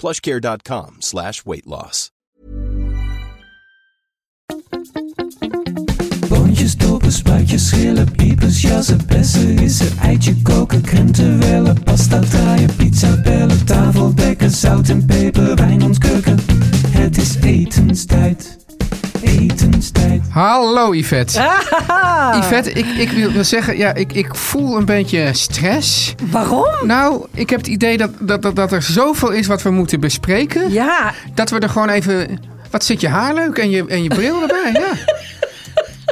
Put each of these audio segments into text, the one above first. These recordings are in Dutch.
plushcare.com slash weight loss. Boontjes, dopen, spuitjes, schillen, piepers, jassen, bessen, rissen, eitje koken, krenten wellen, pasta draaien, pizza bellen, tafel dekken, zout en peper, wijn ontkurken. Het is etenstijd, etenstijd. Hallo Yvette. Yvette, ik, ik wil zeggen, ja, ik, ik voel een beetje stress. Waarom? Nou, ik heb het idee dat, dat, dat, dat er zoveel is wat we moeten bespreken. Ja, Dat we er gewoon even... Wat zit je haar leuk en je, en je bril erbij, ja.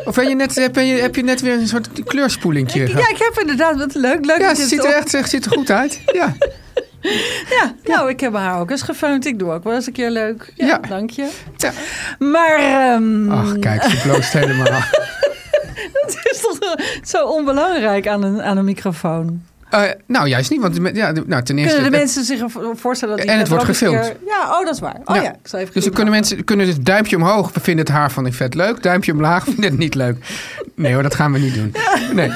Of ben je net, heb, je, heb je net weer een soort kleurspoelingje ja, ik heb inderdaad wat leuk. Leuk Ja, je ziet het er echt ziet er goed uit. Ja. Ja, nou, ik heb haar ook eens gefeund. Ik doe ook wel eens een keer leuk. Ja, Ja. dank je. Ja. Maar ehm, Ach, kijk, ze bloost helemaal. het is toch zo onbelangrijk aan een, aan een microfoon. Eh, nou, juist niet, want ja, nou, ten eerste... Kunnen de mensen zich voorstellen dat die En het wordt gefilmd. keer- Ja, oh, dat is waar. Oh ja, ik zal even dus dan kunnen mensen kunnen dus duimpje omhoog, we vinden het haar van Yvette leuk. Duimpje omlaag, vinden het niet leuk. Nee hoor, dat gaan we niet doen. Nee.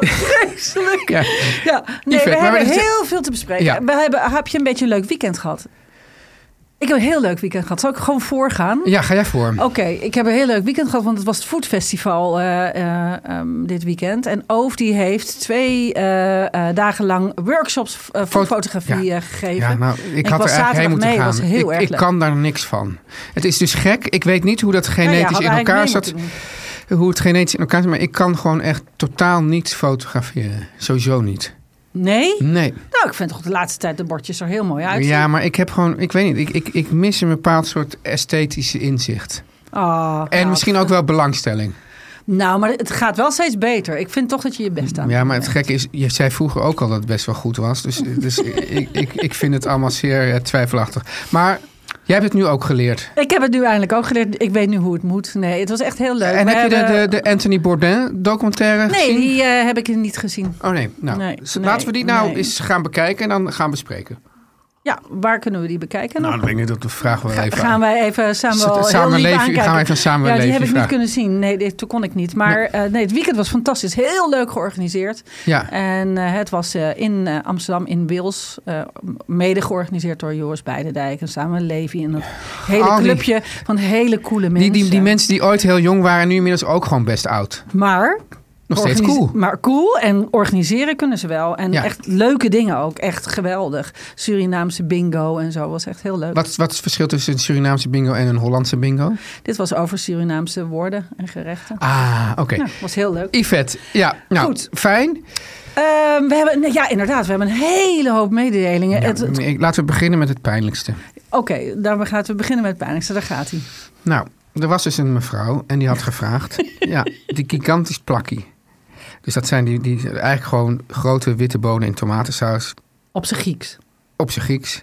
Vreselijk. Ja. Ja, nee, we hebben heel veel te bespreken. Ja. We hebben, heb je een beetje een leuk weekend gehad? Ik heb een heel leuk weekend gehad. Zal ik gewoon voorgaan? ja, ga jij voor. Oké, ik heb een heel leuk weekend gehad, want het was het Food Festival eh, eh, ehm, dit weekend. En Oof die heeft twee eh, dagen lang workshops foodfotografie ja. eh, gegeven. Ja, nou, ik, had er eigenlijk heen moeten mee, gaan. was heel ik, erg ik leuk. kan daar niks van. Het is dus gek. Ik weet niet hoe dat Nou ja, genetisch in elkaar zat. Hoe het genetisch in elkaar zit. Maar ik kan gewoon echt totaal niet fotograferen. Sowieso niet. Nee? Nee. Nou, ik vind toch de laatste tijd de bordjes er heel mooi uit. Ja, maar ik heb gewoon, ik weet niet, ik, ik, ik mis een bepaald soort esthetische inzicht. Oh, En nou, misschien ook wel belangstelling. Nou, maar het gaat wel steeds beter. Ik vind toch dat je je best aan Ja, maar het gekke is, je zei vroeger ook al dat het best wel goed was. Dus, dus ik, ik, ik vind het allemaal zeer eh, twijfelachtig. Maar jij hebt het nu ook geleerd. Ik heb het nu eindelijk ook geleerd. Ik weet nu hoe het moet. Nee, het was echt heel leuk. En We heb je de, de, de Anthony Bourdain documentaire Nee, gezien? die eh, heb ik niet gezien. Oh nee, nou, Nee, nee, laten we die nou nee. eens gaan bekijken en dan gaan bespreken. Ja, waar kunnen we die bekijken? Nou, dan denk ik dat we vragen wel even gaan aan. wij even samen, leven- aankijken. gaan we even samen Ja, die heb ik niet kunnen zien. Nee, dit, toen kon ik niet. Maar eh, nee, het weekend was fantastisch. Heel leuk georganiseerd. Ja. En eh, het was eh, in Amsterdam, in Wils. mede georganiseerd door Joris Beidendijk. En samen Levi. En een hele Oh, die- clubje van hele coole Die, mensen. die, die mensen die ooit heel jong waren, nu inmiddels ook gewoon best oud. Maar... Nog steeds cool. Maar cool en organiseren kunnen ze wel. En Ja. echt leuke dingen ook. Echt geweldig. Surinaamse bingo en zo. Was echt heel leuk. Wat, wat is het verschil tussen een Surinaamse bingo en een Hollandse bingo? Dit was over Surinaamse woorden en gerechten. Ah, oké. Ja, was heel leuk. Yvette, ja, nou, Goed. fijn. Ehm, we hebben, ja, inderdaad. We hebben een hele hoop mededelingen. Ja, Het- het- ik- laten we beginnen met het pijnlijkste. Oké, dan gaan we beginnen met het pijnlijkste. Daar gaat hij. Nou, er was dus een mevrouw en die had gevraagd... ja, die gigantisch plakkie. Dus dat zijn die, die eigenlijk gewoon grote witte bonen in tomatensaus Op zijn Grieks. op zijn Grieks.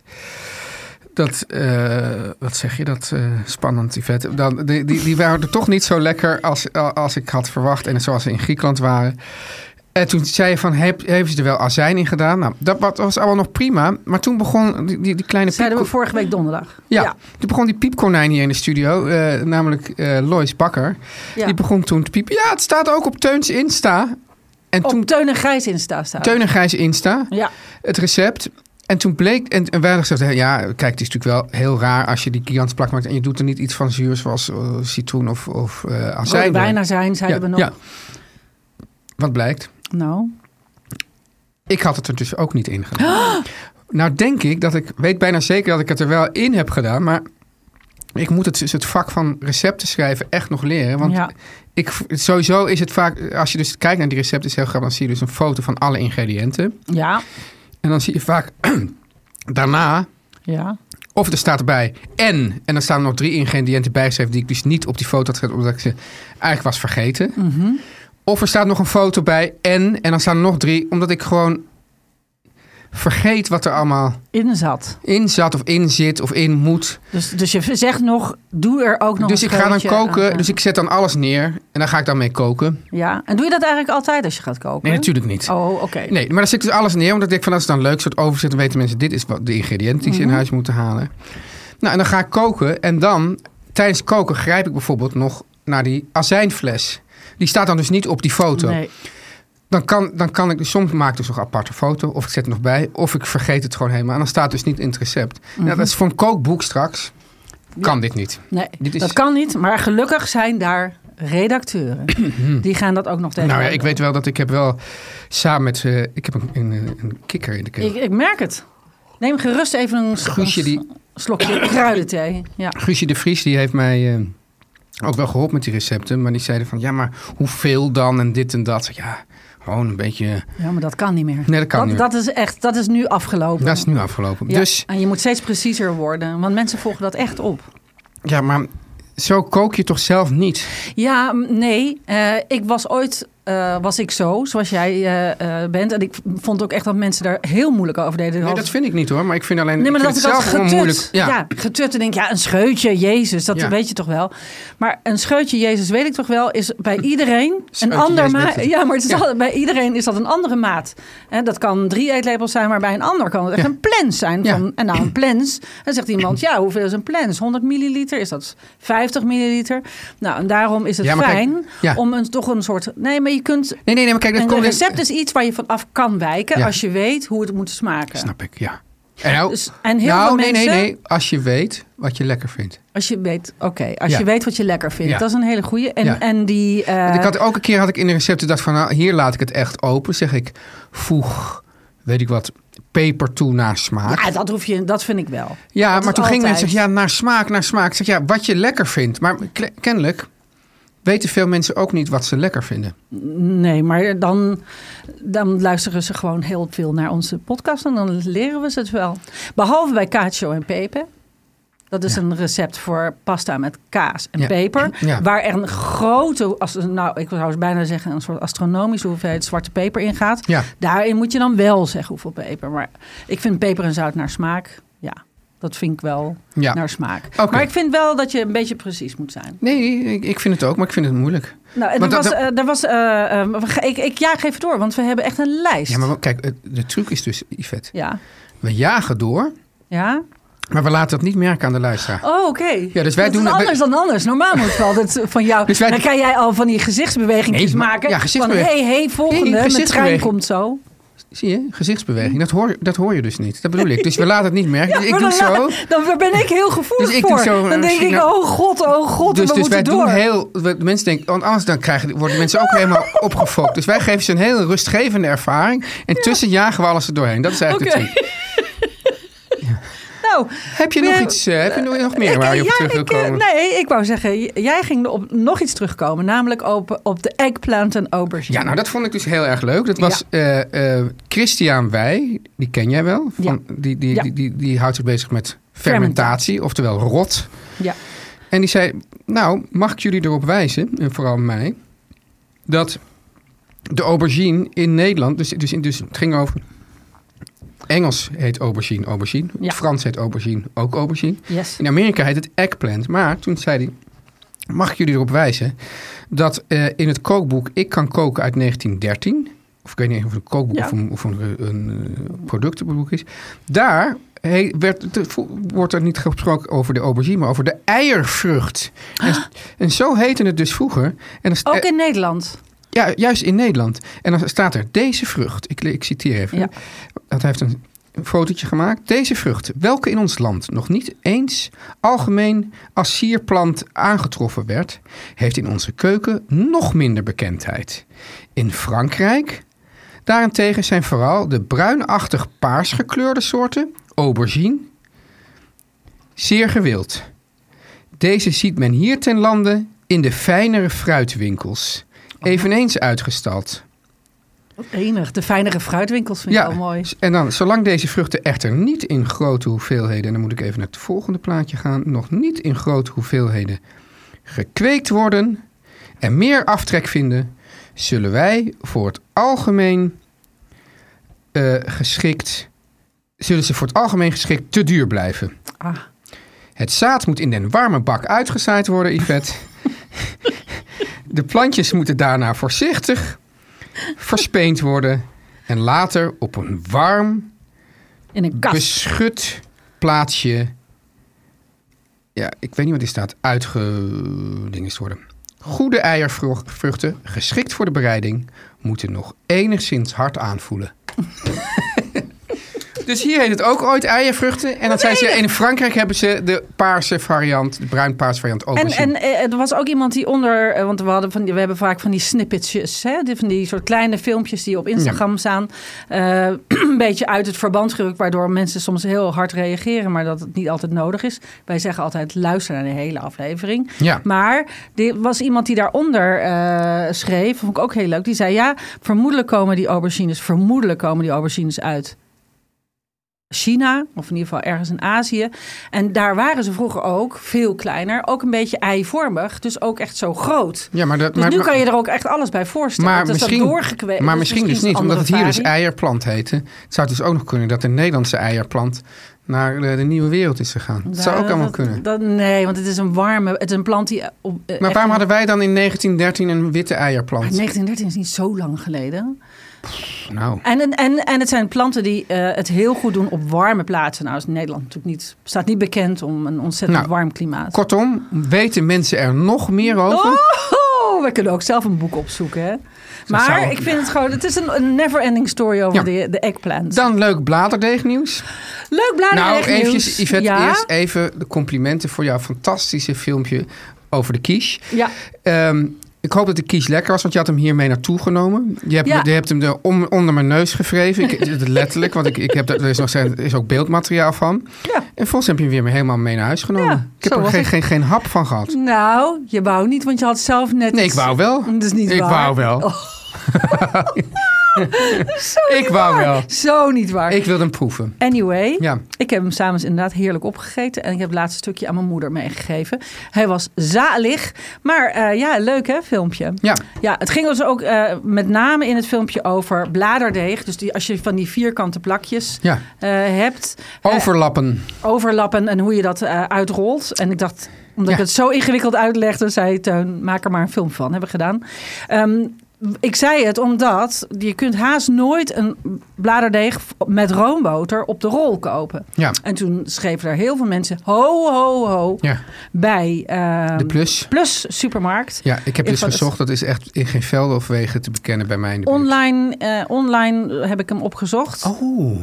Dat, eh, wat zeg je, dat eh, spannend. Dan, die, die, die waren er toch niet zo lekker als, als ik had verwacht en zoals ze in Griekenland waren. En toen zei je van, heb, hebben ze er wel azijn in gedaan? Nou, dat wa- was allemaal nog prima. Maar toen begon die, die, die kleine Zeiden we vorige week donderdag. Ja, ja. toen begon die piepkonijn hier in de studio, eh, namelijk eh Lois Bakker. Ja. Die begon toen te piepen. Ja, het staat ook op Teuns Insta. En toen Op Teun en Gijs Insta staat. Teun en Gijs Insta, Ja. het recept. En toen bleek, en, en wij hadden gezegd, ja, kijk, het is natuurlijk wel heel raar als je die gigantische plak maakt en je doet er niet iets van zuur zoals eh, citroen of, of eh azijn. Rode bijna zijn, zeiden ja, we nog. ja. Wat blijkt? Nou. Ik had het er dus ook niet in gedaan. Nou denk ik dat ik, weet bijna zeker dat ik het er wel in heb gedaan, maar ik moet het, het vak van recepten schrijven echt nog leren. Want Ja. Ik, sowieso is het vaak, als je dus kijkt naar die recepten, is heel grappig, dan zie je dus een foto van alle ingrediënten. Ja, En dan zie je vaak daarna, ja. of er staat erbij en, en dan staan er nog drie ingrediënten bijgeschreven die ik dus niet op die foto had gezet, omdat ik ze eigenlijk was vergeten. Mhm. Of er staat nog een foto bij en, en dan staan er nog drie, omdat ik gewoon vergeet wat er allemaal In zat. in zat of in zit of in moet. Dus, dus je zegt nog, doe er ook nog dus ik ga dan koken, aan. dus ik zet dan alles neer en dan ga ik dan mee koken. Ja, en doe je dat eigenlijk altijd als je gaat koken? Nee, natuurlijk niet. Oh, oké. Nee, maar dan zet ik dus alles neer, want ik denk van dat is dan leuk, soort overzicht. Dan weten mensen, dit is wat de ingrediënten die ze in Mhm. huis moeten halen. Nou, en dan ga ik koken en dan, tijdens het koken, grijp ik bijvoorbeeld nog naar die azijnfles. Die staat dan dus niet op die foto. Nee. Dan kan, dan kan ik, soms maak ik dus nog een aparte foto, of ik zet het nog bij, of ik vergeet het gewoon helemaal. En dan staat het dus niet in het recept. Mhm. Nou, dat is voor een kookboek straks, kan dit niet. Nee, Dit is- dat kan niet. Maar gelukkig zijn daar redacteuren. Die gaan dat ook nog tegen. Nou ja, ik weet wel dat ik heb wel samen met, eh, ik heb een, een, een kikker in de keel. Ik, ik merk het. Neem gerust even een, Guusje die- slokje kruidenthee. Ja. Guusje de Vries die heeft mij eh, ook wel geholpen met die recepten. Maar die zeiden van, ja, maar hoeveel dan en dit en dat. Ja, gewoon een beetje... ja, maar dat kan niet meer. Nee, dat kan dat, niet dat is echt, dat is nu afgelopen. Dat is nu afgelopen. Ja, Dus, En je moet steeds preciezer worden, want mensen volgen dat echt op. ja, maar zo kook je toch zelf niet? Ja, nee. Eh, ik was ooit, eh, was ik zo, zoals jij eh, eh, bent. En ik vond ook echt dat mensen daar heel moeilijk over deden. Nee, dat vind ik niet hoor. Maar ik vind alleen Nee, maar ik dat het zelf getut. moeilijk. Ja. Ja. getut en denk ja, een scheutje, Jezus, dat Ja. weet je toch wel. Maar een scheutje, Jezus, weet ik toch wel, is bij iedereen een ander maat. Ja, maar het is Ja. bij iedereen is dat een andere maat. Dat kan drie eetlepels zijn, maar bij een ander kan het echt een plens zijn. Van, en nou, een plens. Dan zegt iemand, ja, hoeveel is een plens? 100 milliliter? Is dat 50 milliliter? Nou, en daarom is het kijk, fijn om een, toch een soort... Nee, maar je kunt... Nee, nee, nee, maar kijk, dat Een komt... recept is iets waar je van af kan wijken Ja. als je weet hoe het moet smaken. Snap ik, ja. En nou, Dus- en heel nou veel nee, mensen... nee, nee. Als je weet wat je lekker vindt. Als je weet, oké, als Ja. je weet wat je lekker vindt, Ja. dat is een hele goeie. En, Ja. en die. eh, ik had ook een keer had ik in de recepten dacht van, nou, hier laat ik het echt open. Zeg ik, voeg, weet ik wat, peper toe naar smaak. ja, dat hoef je, dat vind ik wel. Ja, Dat maar toen ging men altijd. zeggen, ja, naar smaak, naar smaak. Ik zeg, ja, wat je lekker vindt. Maar kennelijk weten veel mensen ook niet wat ze lekker vinden. Nee, maar dan, dan luisteren ze gewoon heel veel naar onze podcast en dan leren we ze het wel. Behalve bij cacio en peper. Dat is een recept voor pasta met kaas en Ja. peper. Ja. Waar er een grote, als, nou, ik zou bijna zeggen, een soort astronomische hoeveelheid zwarte peper in gaat. Daarin moet je dan wel zeggen hoeveel peper. Maar ik vind peper en zout naar smaak. Ja, dat vind ik wel Ja. naar smaak. Maar ik vind wel dat je een beetje precies moet zijn. Nee, ik, ik vind het ook, maar ik vind het moeilijk. Nou, er dat- was, dat- eh, er was ga- ik, ik jaag even door, want we hebben echt een lijst. Ja, maar kijk, het- de truc is dus, Yvette, Ja. we jagen door, Ja? maar we laten dat niet merken aan de luisteraar. Oh, oké. Ja, dus wij dat doen is het- anders dan anders. Normaal moet het altijd van jou. Dus wij- dan kan jij al van die gezichtsbewegingen Nee, maken. ja, Van gezichtsbeweging. hey, hey, volgende, Nee, mijn trein komt zo. Zie je, gezichtsbeweging, dat hoor, dat hoor je dus niet. Dat bedoel ik. Dus we laten het niet merken. Ja, dus ik doe dan, zo. Dan ben ik heel gevoelig Dus ik voor. zo, dan denk ik, nou- oh god, oh god, Dus, we dus wij door. doen heel. we- De mensen denken, want anders dan krijgen, worden mensen ook helemaal opgefokt. Dus wij geven ze een hele rustgevende ervaring. En tussen jagen we alles er doorheen. Dat is eigenlijk Oké. de truc. Nou, Heb je nog Ja, iets? eh, heb je nog meer waar je op terug wil eh, komen? nee, ik wou zeggen, jij ging op nog iets terugkomen. Namelijk op, op de eggplant en aubergine. Ja, nou dat vond ik dus heel erg leuk. Dat was eh, eh, Christian Wij, die ken jij wel. Van, die, die, die, die houdt zich bezig met fermentatie, oftewel rot. Ja. En die zei, nou mag ik jullie erop wijzen, en vooral mij, dat de aubergine in Nederland, dus, dus, dus het ging over... Engels heet aubergine aubergine. Ja. Frans heet aubergine ook aubergine. Yes. In Amerika heet het eggplant. Maar toen zei hij, mag ik jullie erop wijzen... dat eh, in het kookboek Ik kan koken uit 1913... of ik weet niet of het een kookboek Ja. of een, of een, een, eh, productenboek is... daar werd, te- vo- wordt er niet gesproken over de aubergine... maar over de eiervrucht. En, en zo heette het dus vroeger. En Ook in Nederland. Ja, juist in Nederland. En dan staat er deze vrucht. Ik, ik citeer even. Ja. Dat heeft een fotootje gemaakt. Deze vrucht, welke in ons land nog niet eens algemeen als sierplant aangetroffen werd, heeft in onze keuken nog minder bekendheid. In Frankrijk daarentegen zijn vooral de bruinachtig paars gekleurde soorten aubergine zeer gewild. Deze ziet men hier ten lande in de fijnere fruitwinkels. Eveneens uitgestald. Enig. De fijnere fruitwinkels vind ik Ja, wel mooi. en dan, zolang deze vruchten echter niet in grote hoeveelheden, en dan moet ik even naar het volgende plaatje gaan, nog niet in grote hoeveelheden gekweekt worden en meer aftrek vinden, zullen wij voor het algemeen eh, geschikt, zullen ze voor het algemeen geschikt te duur blijven. Ah, Het zaad moet in den warme bak uitgezaaid worden, Yvette. De plantjes moeten daarna voorzichtig verspeend worden en later op een warm, in een kast. beschut plaatsje. Ja, ik weet niet wat die staat. Uitgedingest worden. Goede eiervruchten, geschikt voor de bereiding, moeten nog enigszins hard aanvoelen. dus hier heet het ook ooit eiervruchten. En dan zijn ze in Frankrijk hebben ze de paarse variant, de bruin-paarse variant ook En, gezien. en eh, er was ook iemand die onder, eh, want we, hadden van, die- we hebben vaak van die snippetjes, hè, die- van die soort kleine filmpjes die op Instagram staan, eh, een beetje uit het verband gerukt, waardoor mensen soms heel hard reageren, maar dat het niet altijd nodig is. Wij zeggen altijd luister naar de hele aflevering. Ja. Maar er was iemand die daaronder schreef, vond ik ook heel leuk, die zei ja, vermoedelijk komen die aubergines, vermoedelijk komen die aubergines uit China, of in ieder geval ergens in Azië. En daar waren ze vroeger ook veel kleiner, ook een beetje eivormig, dus ook echt zo groot. ja, maar, dat, Dus maar, nu maar- kan je er ook echt alles bij voorstellen. maar is dat misschien, doorgekweekt. maar Dus misschien dus is niet, omdat het hier dus varie. eierplant heette. Het zou dus ook nog kunnen dat de Nederlandse eierplant naar de, de nieuwe wereld is gegaan. Dat zou ook allemaal dat- kunnen. dat- nee, want het is een warme, het is een plant die... Op, eh, Maar waarom hadden wij dan in 1913 een witte Maar eierplant? 1913 is niet zo lang geleden. Nou, En, en, en, het zijn planten die eh, het heel goed doen op warme plaatsen. Nou is Nederland natuurlijk niet, staat niet bekend om een ontzettend Nou, warm klimaat. kortom, weten mensen er nog meer over? Oh, we kunnen ook zelf een boek opzoeken, hè? Maar zou- ik vind het gewoon, het is een, een never-ending story over Ja. de, de eggplant. Dan leuk bladerdeegnieuws. Leuk bladen. Nou, eventjes, Yvette, ja? eerst even de complimenten voor jouw fantastische filmpje over de quiche. Ja, Ehm, ik hoop dat de quiche lekker was, want je had hem hiermee naartoe genomen. Je hebt, Ja. je hebt hem er om, onder mijn neus gevreven. Ik, letterlijk, want ik, ik heb, er, is nog, er is ook beeldmateriaal van. Ja. En volgens heb je hem weer helemaal mee naar huis genomen. Ja, ik heb er geen, geen, geen hap van gehad. nou, je wou niet, want je had zelf net... Nee, ik wou wel. Dat is niet ik waar. wou wel. Oh. ik wou wel. Zo niet waar. Ik wilde hem proeven. Anyway, Ja. ik heb hem s'avonds inderdaad heerlijk opgegeten. En ik heb het laatste stukje aan mijn moeder meegegeven. Hij was zalig. Maar eh, ja, leuk hè, filmpje. Ja. Ja, het ging dus ook eh, met name in het filmpje over bladerdeeg. Dus die, als je van die vierkante plakjes Ja. eh, hebt. Overlappen. overlappen en hoe je dat uitrolt. En ik dacht, omdat Ja. ik het zo ingewikkeld uitlegde, zei Teun, maak er maar een film van. Hebben we gedaan. Ehm, ik zei het omdat je kunt haast nooit een bladerdeeg met roomboter op de rol kopen. Ja. En toen schreven er heel veel mensen ho, ho, ho Ja. bij ehm, De plus. Plus Supermarkt. Ja, ik heb dus gezocht. Dat is echt in geen velden of wegen te bekennen bij mij in de buurt. Online, eh, online heb ik hem opgezocht. Oh.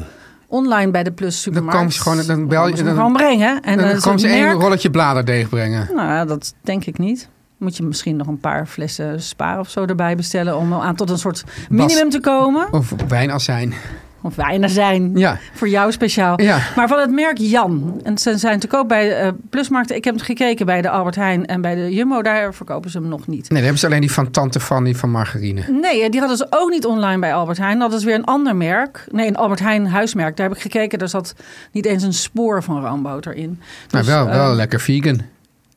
Online bij de Plus Dan Supermarkt. komen ze gewoon, dan bel je, dan, gewoon brengen. En dan dan komen ze één rolletje bladerdeeg brengen. Nou, dat denk ik niet. Moet je misschien nog een paar flessen spa of zo erbij bestellen om aan tot een soort minimum te komen. Of wijnazijn. Of weinig zijn. Ja. Voor jou speciaal. Ja. Maar van het merk Jan. En ze zijn te koop bij eh, Plusmarkten. Ik heb gekeken bij de Albert Heijn en bij de Jumbo. Daar verkopen ze hem nog niet. Nee, dan hebben ze alleen die van Tante Fanny van margarine. Nee, die hadden ze ook niet online bij Albert Heijn. Dat is weer een ander merk. Nee, een Albert Heijn huismerk. Daar heb ik gekeken. Daar zat niet eens een spoor van roomboter in. Maar Dus, wel, wel eh, lekker vegan.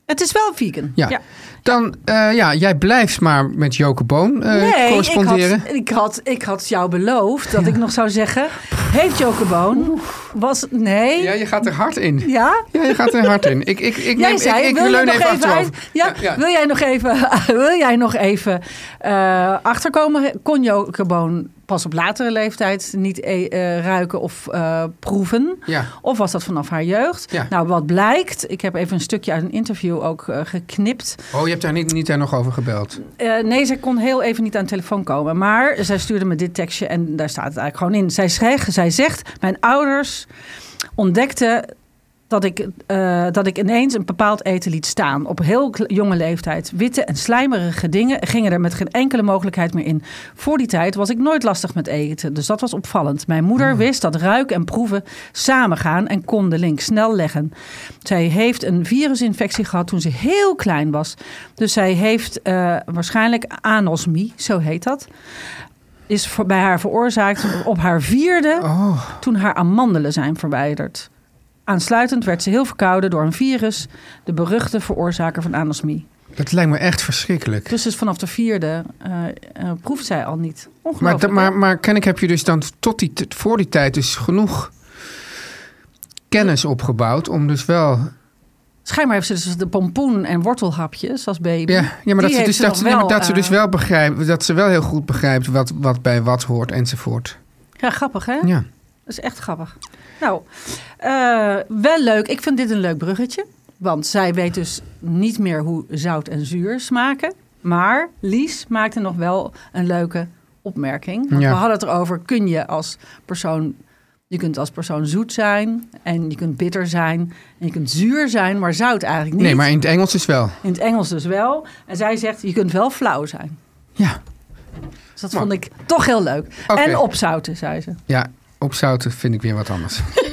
Het is wel vegan. Ja. Dan, eh, ja, jij blijft maar met Joke Boon eh, Nee, ik corresponderen. had, ik, had, ik had jou beloofd dat ik nog zou zeggen... Heeft Jokeboon... Was, nee? Ja, je gaat er hard in. Ja? Ja, je gaat er hard in. Ik, ik, ik, Jij neem, zei, ik, ik wil, je leun nog even even uit- ja, Ja, ja. Wil jij nog even, wil jij nog even eh, achterkomen? Kon Jokeboon pas op latere leeftijd niet eh, eh, ruiken of eh, proeven? Ja. Of was dat vanaf haar jeugd? Ja. Nou, wat blijkt... Ik heb even een stukje uit een interview ook geknipt. Oh, je hebt daar niet, niet daar nog over gebeld. Nee, zij kon heel even niet aan de telefoon komen. Maar zij stuurde me dit tekstje en daar staat het eigenlijk gewoon in. Zij, schreef, zij zegt, mijn ouders ontdekten dat ik, eh, dat ik ineens een bepaald eten liet staan. Op heel jonge leeftijd. Witte en slijmerige dingen gingen er met geen enkele mogelijkheid meer in. Voor die tijd was ik nooit lastig met eten. Dus dat was opvallend. Mijn moeder wist dat ruiken en proeven samengaan en kon de link snel leggen. Zij heeft een virusinfectie gehad toen ze heel klein was. Dus zij heeft eh, waarschijnlijk anosmie, zo heet dat. Is voor, bij haar veroorzaakt op haar vierde Oh, toen haar amandelen zijn verwijderd. Aansluitend werd ze heel verkouden door een virus, de beruchte veroorzaker van anosmie. dat lijkt me echt verschrikkelijk. Dus, dus vanaf de vierde eh, proeft zij al niet. Maar, Ongelooflijk. maar, maar kennelijk heb je dus dan tot die, voor die tijd dus genoeg kennis opgebouwd om dus wel... Schijnbaar heeft ze dus de pompoen en wortelhapjes als baby. Ja, ja maar, dat ze, dus, dat, nee, maar wel, dat ze dus eh, wel begrijpt, dat ze wel heel goed begrijpt wat, wat bij wat hoort enzovoort. Ja, grappig hè? Ja. Is echt grappig. Nou, eh, wel leuk. Ik vind dit een leuk bruggetje. Want zij weet dus niet meer hoe zout en zuur smaken. Maar Lies maakte nog wel een leuke opmerking. Want Ja. we hadden het erover, kun je als persoon... Je kunt als persoon zoet zijn en je kunt bitter zijn en je kunt zuur zijn, maar zout eigenlijk niet. Nee, maar in het Engels dus wel. In het Engels dus wel. En zij zegt, je kunt wel flauw zijn. Ja, Dus dat vond ik toch heel leuk. En opzouten, zei ze. ja opzouten vind ik weer wat anders.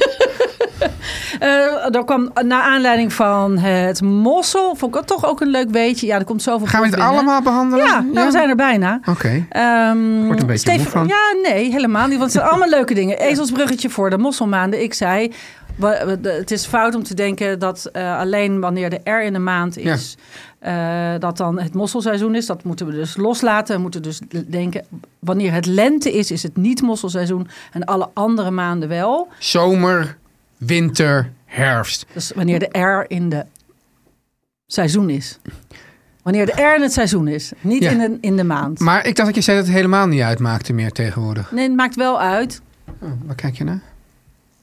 Er kwam naar aanleiding van het mossel, vond ik dat toch ook een leuk weetje. Ja, er komt zoveel Gaan we het binnen. allemaal behandelen? Ja, nou, we zijn er bijna. Oké. Ehm Word een beetje moe van. Ja, nee, helemaal niet. Want het zijn allemaal leuke dingen. Ezelsbruggetje voor de mosselmaanden. Ik zei, het is fout om te denken dat eh, alleen wanneer de R in de maand is... eh, dat dan het mosselseizoen is. Dat moeten we dus loslaten. We moeten dus denken, wanneer het lente is, is het niet mosselseizoen. En alle andere maanden wel. Zomer, winter, herfst. Dus wanneer de R in de seizoen is. Wanneer de R in het seizoen is. Niet Ja. in, de, in de maand. Maar ik dacht dat je zei dat het helemaal niet uitmaakte meer tegenwoordig. Nee, het maakt wel uit. Oh, waar kijk je naar?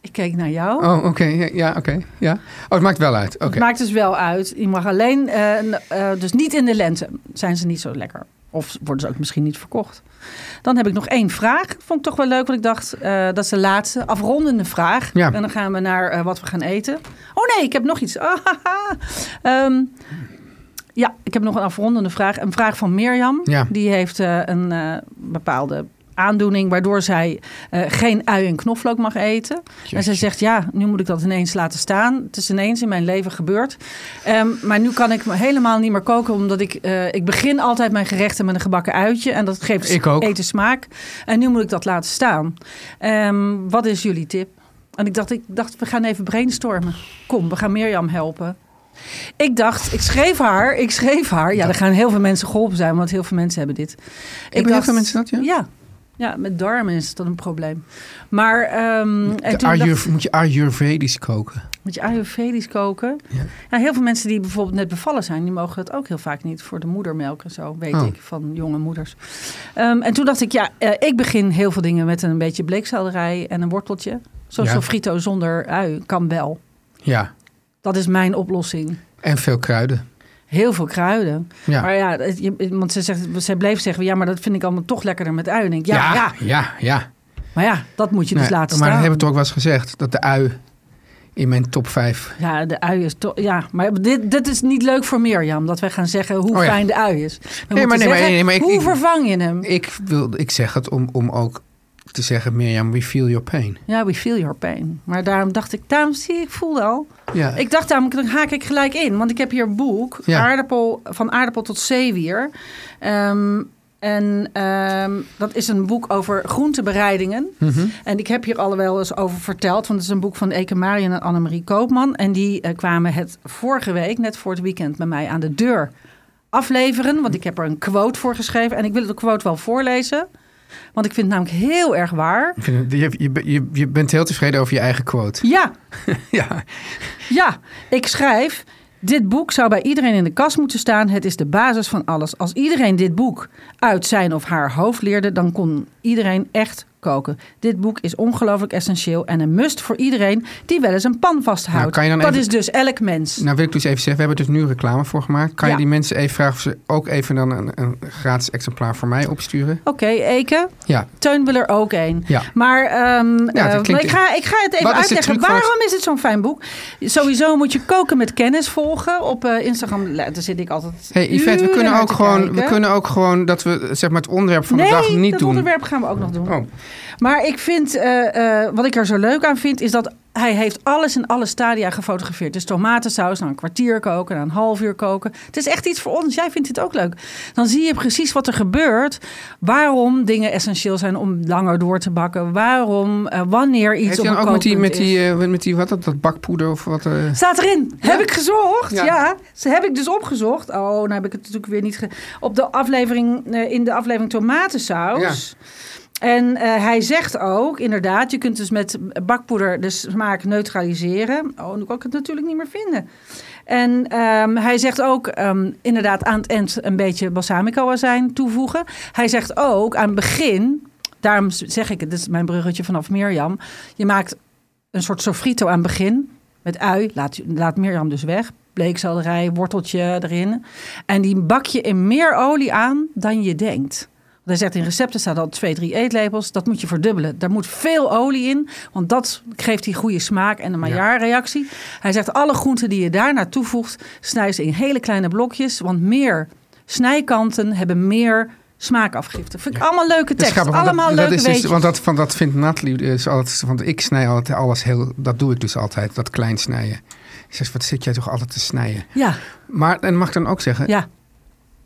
Ik keek naar jou. Oh, oké. Ja, ja, oké. Ja. Oh, het maakt wel uit. Oké. Het maakt dus wel uit. Je mag alleen, eh, eh, dus niet in de lente zijn ze niet zo lekker. Of worden ze ook misschien niet verkocht. Dan heb ik nog één vraag. Vond ik toch wel leuk, want ik dacht, eh, dat is de laatste afrondende vraag. Ja. En dan gaan we naar wat we gaan eten. Oh nee, ik heb nog iets. Ah. Ehm, ja, ik heb nog een afrondende vraag. Een vraag van Mirjam. Ja. Die heeft een bepaalde aandoening waardoor zij eh, geen ui en knoflook mag eten. En zij zegt, ja, nu moet ik dat ineens laten staan. Het is ineens in mijn leven gebeurd. Ehm, maar nu kan ik helemaal niet meer koken, omdat ik, eh, ik begin altijd mijn gerechten met een gebakken uitje. En dat geeft Ik ook. eten smaak. En nu moet ik dat laten staan. Ehm, wat is jullie tip? En ik dacht, ik dacht, we gaan even brainstormen. Kom, we gaan Mirjam helpen. Ik dacht, ik schreef haar, ik schreef haar. Ja, er gaan heel veel mensen geholpen zijn, want heel veel mensen hebben dit. Hebben heel veel mensen dat, ja? Ja. Ja, met darmen is dat een probleem. Maar ehm, en toen dacht, moet je Ayurvedisch koken? moet je Ayurvedisch koken? Ja. Ja. heel veel mensen die bijvoorbeeld net bevallen zijn, die mogen het ook heel vaak niet voor de moedermelk en zo, weet Oh. ik, van jonge moeders. Ehm, en toen dacht ik, ja, eh, ik begin heel veel dingen met een beetje bleekselderij en een worteltje. Zo'n Ja. sofrito zonder ui kan wel. Ja. Dat is mijn oplossing. En veel kruiden. Heel veel kruiden. Ja. Maar ja, want ze, zegt, ze bleef zeggen, ja, maar dat vind ik allemaal toch lekkerder met ui. En ik, ja, ja, ja, ja. ja. maar ja, dat moet je dus Nee, laten maar staan. dat hebben toch ook wel eens gezegd. Dat de ui in mijn top 5... Ja, de ui is toch. Ja, maar dit, dit is niet leuk voor Mirjam. Dat wij gaan zeggen hoe Oh ja. fijn de ui is. We maar nee, maar- nee, maar ik- hoe ik- vervang je hem? Ik, wil, ik zeg het om, om ook te zeggen... Mirjam, we feel your pain. Ja, we feel your pain. Maar daarom dacht ik, daarom zie ik, voelde al. Ja. Ik dacht daarom, dan haak ik gelijk in. Want ik heb hier een boek, Ja. aardappel, Van aardappel tot zeewier. Ehm, en ehm, dat is een boek over groentebereidingen. Mhm. En ik heb hier al wel eens over verteld. Want het is een boek van Eke Marion en Annemarie Koopman. En die eh, kwamen het vorige week, net voor het weekend, bij mij aan de deur afleveren. Want ik heb er een quote voor geschreven. En ik wil de quote wel voorlezen. Want ik vind het namelijk heel erg waar. Ik vind het- je, je, je, je bent heel tevreden over je eigen quote. Ja, Ja. ja. Ik schrijf... Dit boek zou bij iedereen in de kast moeten staan. Het is de basis van alles. Als iedereen dit boek uit zijn of haar hoofd leerde... dan kon iedereen echt koken. Dit boek is ongelooflijk essentieel en een must voor iedereen die wel eens een pan vasthoudt. Nou, dat even- is dus elk mens. Nou wil ik dus even zeggen, we hebben dus nu reclame voor gemaakt. Kan Ja. je die mensen even vragen of ze ook even dan een, een gratis exemplaar voor mij opsturen? Oké, Eke. Ja. Teun wil er ook een. Ja. Maar ehm, Ja, dat eh, klinkt- ik, ga, ik ga het even Wat uitleggen. het- Waarom is het zo'n fijn boek? Sowieso moet je koken met kennis volgen. Op eh, Instagram daar zit ik altijd Hey Yvette, we kunnen, ook gewoon, we kunnen ook gewoon dat we zeg maar, het onderwerp van nee, de dag niet dat doen. onderwerp gaan we ook nog doen. Oh. Maar ik vind, eh, eh, wat ik er zo leuk aan vind, is dat hij heeft alles in alle stadia gefotografeerd. Dus tomatensaus, na een kwartier koken, na een half uur koken. Het is echt iets voor ons. Jij vindt dit ook leuk. Dan zie je precies wat er gebeurt. Waarom dingen essentieel zijn om langer door te bakken. Waarom, eh, wanneer iets Heeft op hij een ook met die, met die, met die wat, dat, dat bakpoeder of wat? eh? Staat erin. Heb ik gezocht. Ja. Ja. Ze heb ik dus opgezocht. Oh, nou heb ik het natuurlijk weer niet... Op de aflevering, in de aflevering tomatensaus. En eh, hij zegt ook, inderdaad, je kunt dus met bakpoeder de smaak neutraliseren. Oh, nu kan ik het natuurlijk niet meer vinden. En ehm, hij zegt ook, ehm, inderdaad, aan het eind een beetje balsamico-azijn toevoegen. Hij zegt ook, aan het begin, daarom zeg ik het, dit is mijn bruggetje vanaf Mirjam. Je maakt een soort sofrito aan het begin met ui. Laat, laat Mirjam dus weg. Bleekselderij, worteltje erin. En die bak je in meer olie aan dan je denkt. Hij zegt in recepten staat al twee, drie eetlepels. Dat moet je verdubbelen. Daar moet veel olie in. Want dat geeft die goede smaak en een Maillard-reactie. Hij zegt alle groenten die je daar toevoegt... snij ze in hele kleine blokjes. Want meer snijkanten hebben meer smaakafgifte. Vind ik allemaal leuke tekst. grappig, allemaal dat, leuke dat is dus. Want dat, van, dat vindt Nathalie dus altijd... Want ik snij altijd alles heel... Dat doe ik dus altijd, dat klein snijden. Ik zeg, wat zit jij toch altijd te snijden? Ja, Maar, en mag ik dan ook zeggen, ja.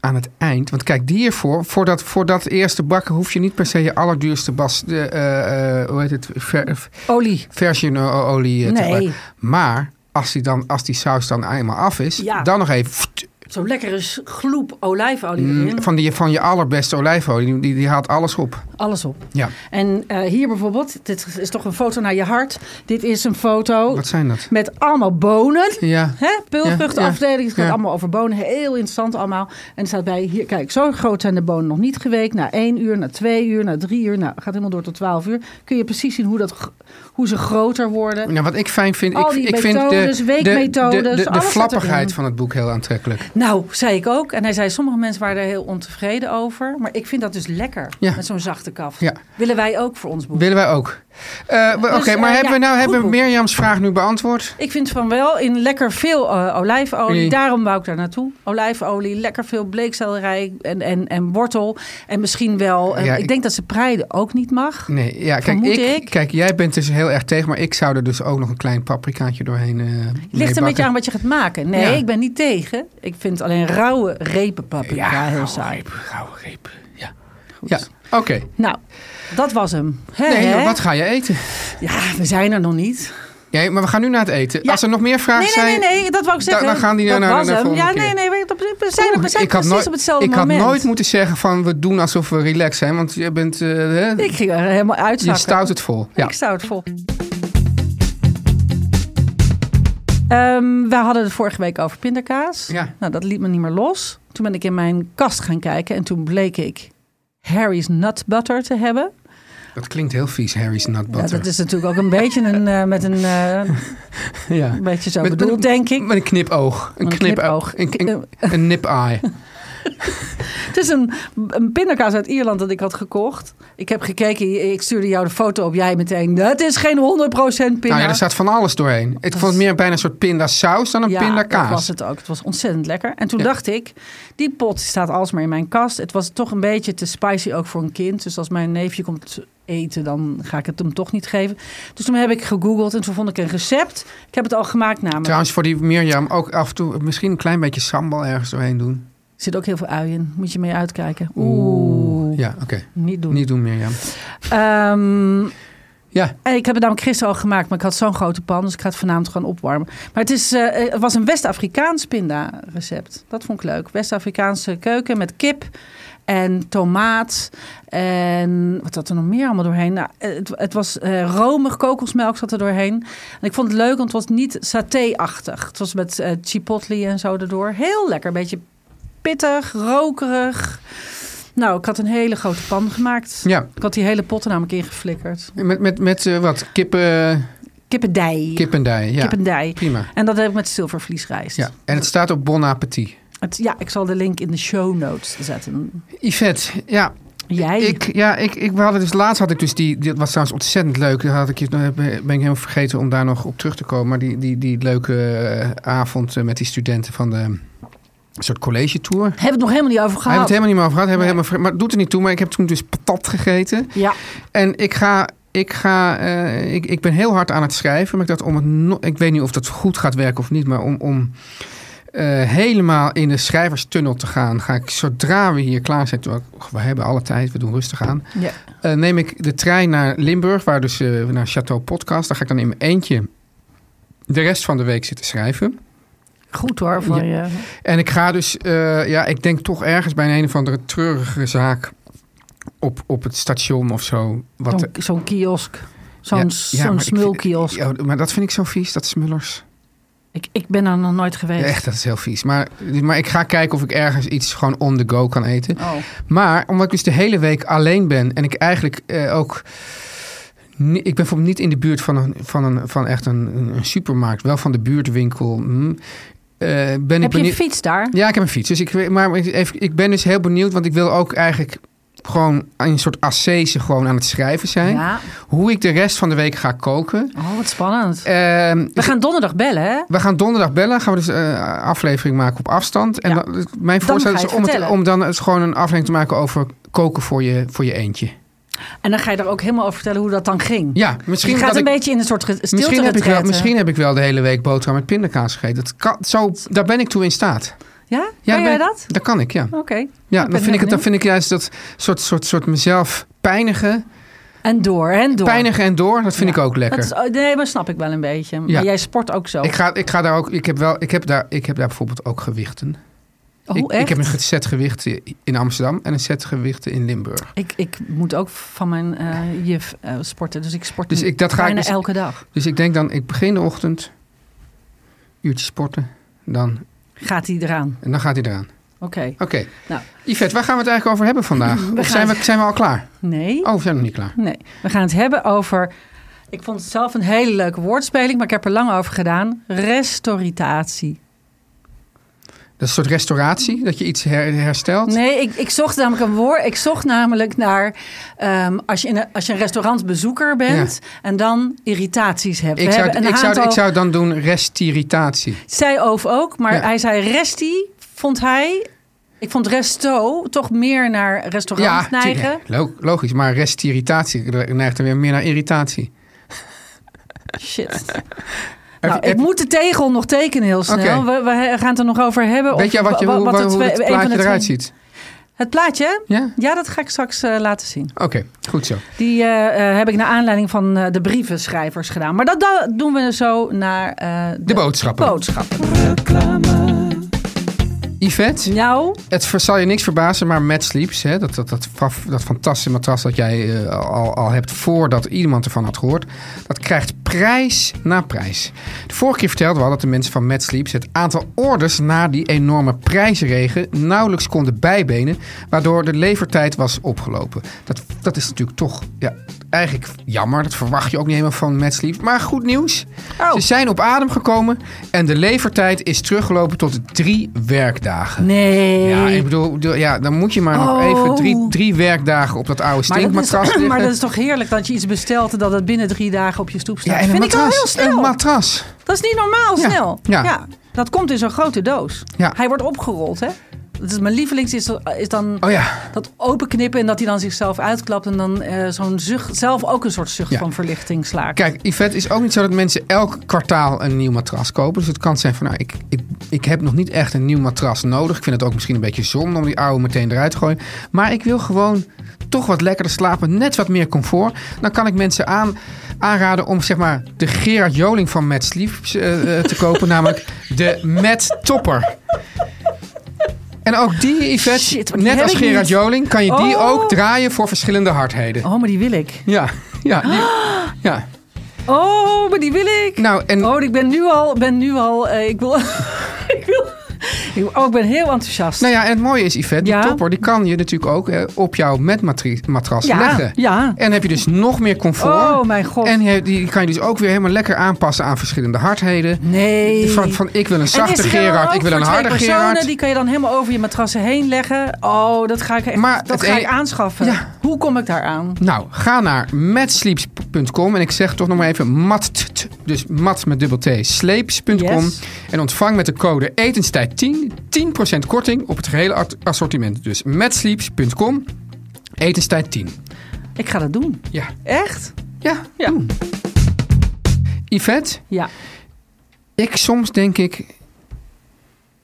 Aan het eind... Want kijk, hiervoor, voor dat, voor dat eerste bakken... hoef je niet per se je allerduurste bas... De, eh, eh, hoe heet het? Ver, Olie. version olie eh, te Nee. gebruiken. Maar als die, dan, als die saus dan eenmaal af is... Ja. dan nog even... Zo'n lekkere gloep olijfolie mm, erin. van, die, van je allerbeste olijfolie. Die, die, haalt alles op. Alles op. Ja, En eh, hier bijvoorbeeld, dit is toch een foto naar je hart. Dit is een foto wat zijn dat? met allemaal bonen. Ja, Hè? Peulvruchtenafdeling. Het gaat Ja. allemaal over bonen. Heel interessant allemaal. En er staat bij, hier, kijk, zo groot zijn de bonen nog niet geweekt. Na één uur, na twee uur, na drie uur. Nou, gaat helemaal door tot twaalf uur. Kun je precies zien hoe, dat, hoe ze groter worden. Nou, wat ik fijn vind, Al ik, die ik vind de, de, de, de, flappigheid van het boek heel aantrekkelijk. Nou, zei ik ook. En hij zei, sommige mensen waren er heel ontevreden over. Maar ik vind dat dus lekker. Ja. Met zo'n zachte kaft. Ja. Willen wij ook voor ons boek. Willen wij ook. Eh, Oké, Dus, eh, maar hebben ja, we nou goed hebben we. Mirjams vraag nu beantwoord? Ik vind van wel in lekker veel eh, olijfolie. Nee. Daarom wou ik daar naartoe. Olijfolie, lekker veel bleekselderij en, en, en wortel. En misschien wel... eh, Ja, ik, ik- denk dat ze preiden ook niet mag. Nee, ja, kijk, ik, ik. kijk, jij bent dus heel erg tegen, maar ik zou er dus ook nog een klein paprikaatje doorheen eh Ligt een beetje aan wat je gaat maken. Nee, Ja. ik ben niet tegen. Ik vind alleen rauwe repen paprika heel rauwe saai. reep, rauwe reep. Ja, ja oké. Nou, dat was hem. Hè, Nee, wat ga je eten? Ja, we zijn er nog niet. Ja, maar we gaan nu naar het eten. Ja. Als er nog meer vragen Nee, zijn... nee, nee, nee, dat wou ik zeggen. dan gaan die dat naar- naar hem. volgende Ja, nee, nee, we, zijn, we zijn ik had, precies nooit, op hetzelfde ik had moment. nooit moeten zeggen van we doen alsof we relaxed zijn, want je bent, eh, Ik ging er helemaal je uitzakken. stout het vol. Ja. Ik stout vol. Ehm, we hadden het vorige week over pindakaas. Ja. Nou, dat liet me niet meer los. Toen ben ik in mijn kast gaan kijken en toen bleek ik Harry's Nut Butter te hebben. Dat klinkt heel vies, Harry's Nut Ja, dat is natuurlijk ook een beetje een, eh, met een, eh, ja. een beetje zo Met- bedoeld, met- denk ik. Met een knipoog. Een, Een knipoog. Een, een, een nip-eye. Het is een, een pindakaas uit Ierland dat ik had gekocht. Ik heb gekeken, ik stuurde jou de foto op, jij meteen. Dat is geen 100% pinda. Nou ja, er staat van alles doorheen. Ik vond het meer bijna een soort pindasaus dan een ja, pindakaas. dat was het ook. Het was ontzettend lekker. En toen Ja. dacht ik, die pot staat alsmaar in mijn kast. Het was toch een beetje te spicy ook voor een kind. Dus als mijn neefje komt eten, dan ga ik het hem toch niet geven. Dus toen heb ik gegoogeld en toen vond ik een recept. Ik heb het al gemaakt namelijk. Trouwens, voor die Mirjam ook af en toe misschien een klein beetje sambal ergens doorheen doen. Er zit ook heel veel ui in. Moet je mee uitkijken. Oeh, Ja, oké. niet doen. Niet doen, Mirjam. Ehm, Ja, En ik heb het namelijk gisteren al gemaakt, maar ik had zo'n grote pan, dus ik ga het vanavond gewoon opwarmen. Maar het, is, eh, het was een West-Afrikaans pinda-recept. Dat vond ik leuk. West-Afrikaanse keuken met kip en tomaat. En wat zat er nog meer allemaal doorheen? Nou, het, het was eh, romig, kokosmelk zat er doorheen. En ik vond het leuk, want het was niet saté-achtig. Het was met eh, chipotle en zo erdoor. Heel lekker, een beetje pittig, rokerig. Nou, ik had een hele grote pan gemaakt. Ja, Ik had die hele pot er namelijk ingeflikkerd. met, met, met eh, wat? Kippen, Kippendij. kippendij. Ja, Kippendij. prima. En dat heb ik met zilvervliesrijst. Ja, en het staat op Bon Appetit. Het, ja, ik zal de link in de show notes zetten. Yvette, ja, Jij? Ik, ja, ik, ik, we hadden dus laatst had ik dus die, dit was trouwens ontzettend leuk. Had ik, ben ik helemaal vergeten om daar nog op terug te komen. Maar die, die, die leuke eh, avond eh, met die studenten van de een soort college tour. Hebben we het nog helemaal niet over gehad? heeft het helemaal niet meer over gehad. Hebben we Nee. helemaal, maar het doet er niet toe. Maar ik heb toen dus patat gegeten. Ja, En ik ga. Ik, ga eh, ik, ik ben heel hard aan het schrijven. Maar ik dacht om het. no- ik weet niet of dat goed gaat werken of niet. Maar om. om eh, helemaal in de schrijverstunnel te gaan. Ga ik zodra we hier klaar zijn. We hebben alle tijd. We doen rustig aan. ja. Eh, neem ik de trein naar Limburg, waar dus eh, naar Chateau Podcast. Daar ga ik dan in mijn eentje de rest van de week zitten schrijven. goed hoor. Van je. En ik ga dus, ja, ik denk toch ergens bij een, een of andere treurige zaak op, op het station of zo. Wat Zo'n kiosk. Zo'n Ja, zo'n smulkiosk. Ja, maar dat vind ik zo vies, dat smullers. Ik, ik ben er nog nooit geweest. Echt, dat is heel vies. Maar, maar ik ga kijken of ik ergens iets gewoon on the go kan eten. Oh. Maar omdat ik dus de hele week alleen ben en ik eigenlijk eh, ook. Ik ben bijvoorbeeld niet in de buurt van, een, van, een, van echt een, een, supermarkt, wel van de buurtwinkel. hm, eh, ben ik Heb je een fiets daar? Ja, ik heb een fiets. Dus ik, maar even, ik ben dus heel benieuwd, want ik wil ook eigenlijk gewoon een soort ascese gewoon aan het schrijven zijn. Ja. Hoe ik de rest van de week ga koken. Oh, wat spannend. Ehm, We gaan donderdag bellen, hè? we gaan donderdag bellen. Gaan we dus een aflevering maken op afstand. En Ja. dan, mijn voorstel is om, het, dan eens gewoon een aflevering te maken over koken voor je, voor je eentje. En dan ga je er ook helemaal over vertellen hoe dat dan ging. Ja, misschien je gaat dat een ik, beetje in een soort stilte misschien heb, ik wel, misschien heb ik wel de hele week boterham met pindakaas gegeten. Dat kan, zo, daar ben ik toe in staat. Ja? Ja, Kan jij ik- dat? Dat kan ik, ja. Oké. Ja, ben dan vind, ik het, dan vind ik juist dat soort, soort, soort mezelf pijnigen. En door, en door. Pijnigen en door, dat vind Ja. ik ook lekker. Dat is, oh, nee, maar snap ik wel een beetje. Maar Ja. jij sport ook zo. Ik ga, ik ga daar ook, ik heb, wel, ik, heb daar, ik heb daar bijvoorbeeld ook gewichten. oh, ik, echt? ik heb een set gewichten in Amsterdam en een set gewichten in Limburg. Ik, ik moet ook van mijn eh, juf eh, sporten. Dus ik sport Dus ik- dat ga ik bijna dus- elke dag. Dus ik denk dan, ik begin de ochtend, uurtje sporten, dan, Gaat hij eraan? en dan gaat hij eraan. Oké. Oké. Nou. Yvette, waar gaan we het eigenlijk over hebben vandaag? We of zijn we, zijn we al klaar? Nee. Oh, we zijn nog niet klaar. Nee. We gaan het hebben over... Ik vond het zelf een hele leuke woordspeling, maar ik heb er lang over gedaan. Restauratie. Dat is een soort restauratie, dat je iets her- herstelt. Nee, ik, ik zocht namelijk een woord. Ik zocht namelijk naar ehm, als, je in een, als je een restaurantbezoeker bent en dan irritaties hebt. Ik We zou, hebben ik, zou, ik zou dan doen restiritatie. Zij Oof ook, maar Ja. hij zei resti, vond hij. Ik vond resto toch meer naar restaurant Ja, neigen. Lo- logisch, maar restiritatie neigt er weer meer naar irritatie. Shit. Nou, heb- ik moet de tegel nog tekenen heel snel. We, we gaan het er nog over hebben. Weet of je wat, je, hoe, wat hoe, het hoe het plaatje de eruit ziet? Het plaatje? Ja? Ja, dat ga ik straks eh, laten zien. Oké, goed zo. Die eh, eh, heb ik naar aanleiding van eh, de brievenschrijvers gedaan. Maar dat, dat doen we zo naar eh, De boodschappen. boodschappen. Yvette, Nou, het zal je niks verbazen, maar Mad Sleeps, hè, dat, dat, dat, dat fantastische matras dat jij eh, al, al hebt voordat iemand ervan had gehoord, dat krijgt prijs na prijs. De vorige keer vertelden we al dat de mensen van Mad Sleeps het aantal orders na die enorme prijzenregen nauwelijks konden bijbenen, waardoor de levertijd was opgelopen. Dat, dat is natuurlijk toch ja, eigenlijk jammer, dat verwacht je ook niet helemaal van Mad Sleeps. Maar goed nieuws, Oh. ze zijn op adem gekomen en de levertijd is teruggelopen tot drie werkdagen. Nee. Ja, ik bedoel, ja, dan moet je maar nog Oh. even drie, drie werkdagen op dat oude stinkmatras liggen. maar dat is toch heerlijk dat je iets bestelt en dat het binnen drie dagen op je stoep staat. ja, en een Vind ik al matras. heel snel. Een matras. Dat is niet normaal Ja. snel. Ja. dat komt in zo'n grote doos. Ja. Hij wordt opgerold, hè? Is, mijn lievelings is, is dan Oh ja. dat openknippen en dat hij dan zichzelf uitklapt en dan eh, zo'n zucht, zelf ook een soort zucht Ja. van verlichting slaakt. Kijk, Yvette, is ook niet zo dat mensen elk kwartaal een nieuw matras kopen. Dus het kan zijn van, nou, ik, ik, ik heb nog niet echt een nieuw matras nodig. Ik vind het ook misschien een beetje zonde om die oude meteen eruit te gooien. Maar ik wil gewoon toch wat lekkerder slapen, net wat meer comfort. Dan kan ik mensen aan, aanraden om zeg maar de Gerard Joling van Mad Sleeps eh, eh, te kopen. namelijk de Mad Topper. En ook die, Yvette, Shit, net als Gerard. Joling, kan je die Oh. ook draaien voor verschillende hardheden. Oh, maar die wil ik. Ja, ja, die- ja. Oh, maar die wil ik. Nou, en Oh, ik ben nu al, ben nu al, eh, ik wil, ik wil, Oh, ik ben heel enthousiast. Nou ja, en het mooie is, Yvette, Ja. die topper, die kan je natuurlijk ook eh, op jouw matmatras Ja, leggen. ja. En heb je dus nog meer comfort. Oh, mijn god. En die kan je dus ook weer helemaal lekker aanpassen aan verschillende hardheden. Nee. Van, van ik wil een En zachte er Gerard, ik wil een harde personen, Gerard. Die kan je dan helemaal over je matrassen heen leggen. Oh, dat ga ik, echt, Maar dat ga ik aanschaffen. Ja. Hoe kom ik daar aan? Nou, ga naar matsleeps.com en ik zeg toch nog maar even mat, dus mat met dubbel T, sleeps.com Yes. en ontvang met de code etenstijd 10 10% korting op het gehele assortiment. Dus matsleeps.com, etenstijd 10. Ik ga dat doen. Ja, Echt? ja, Ja. doen. Yvette, Ja. ik soms denk ik,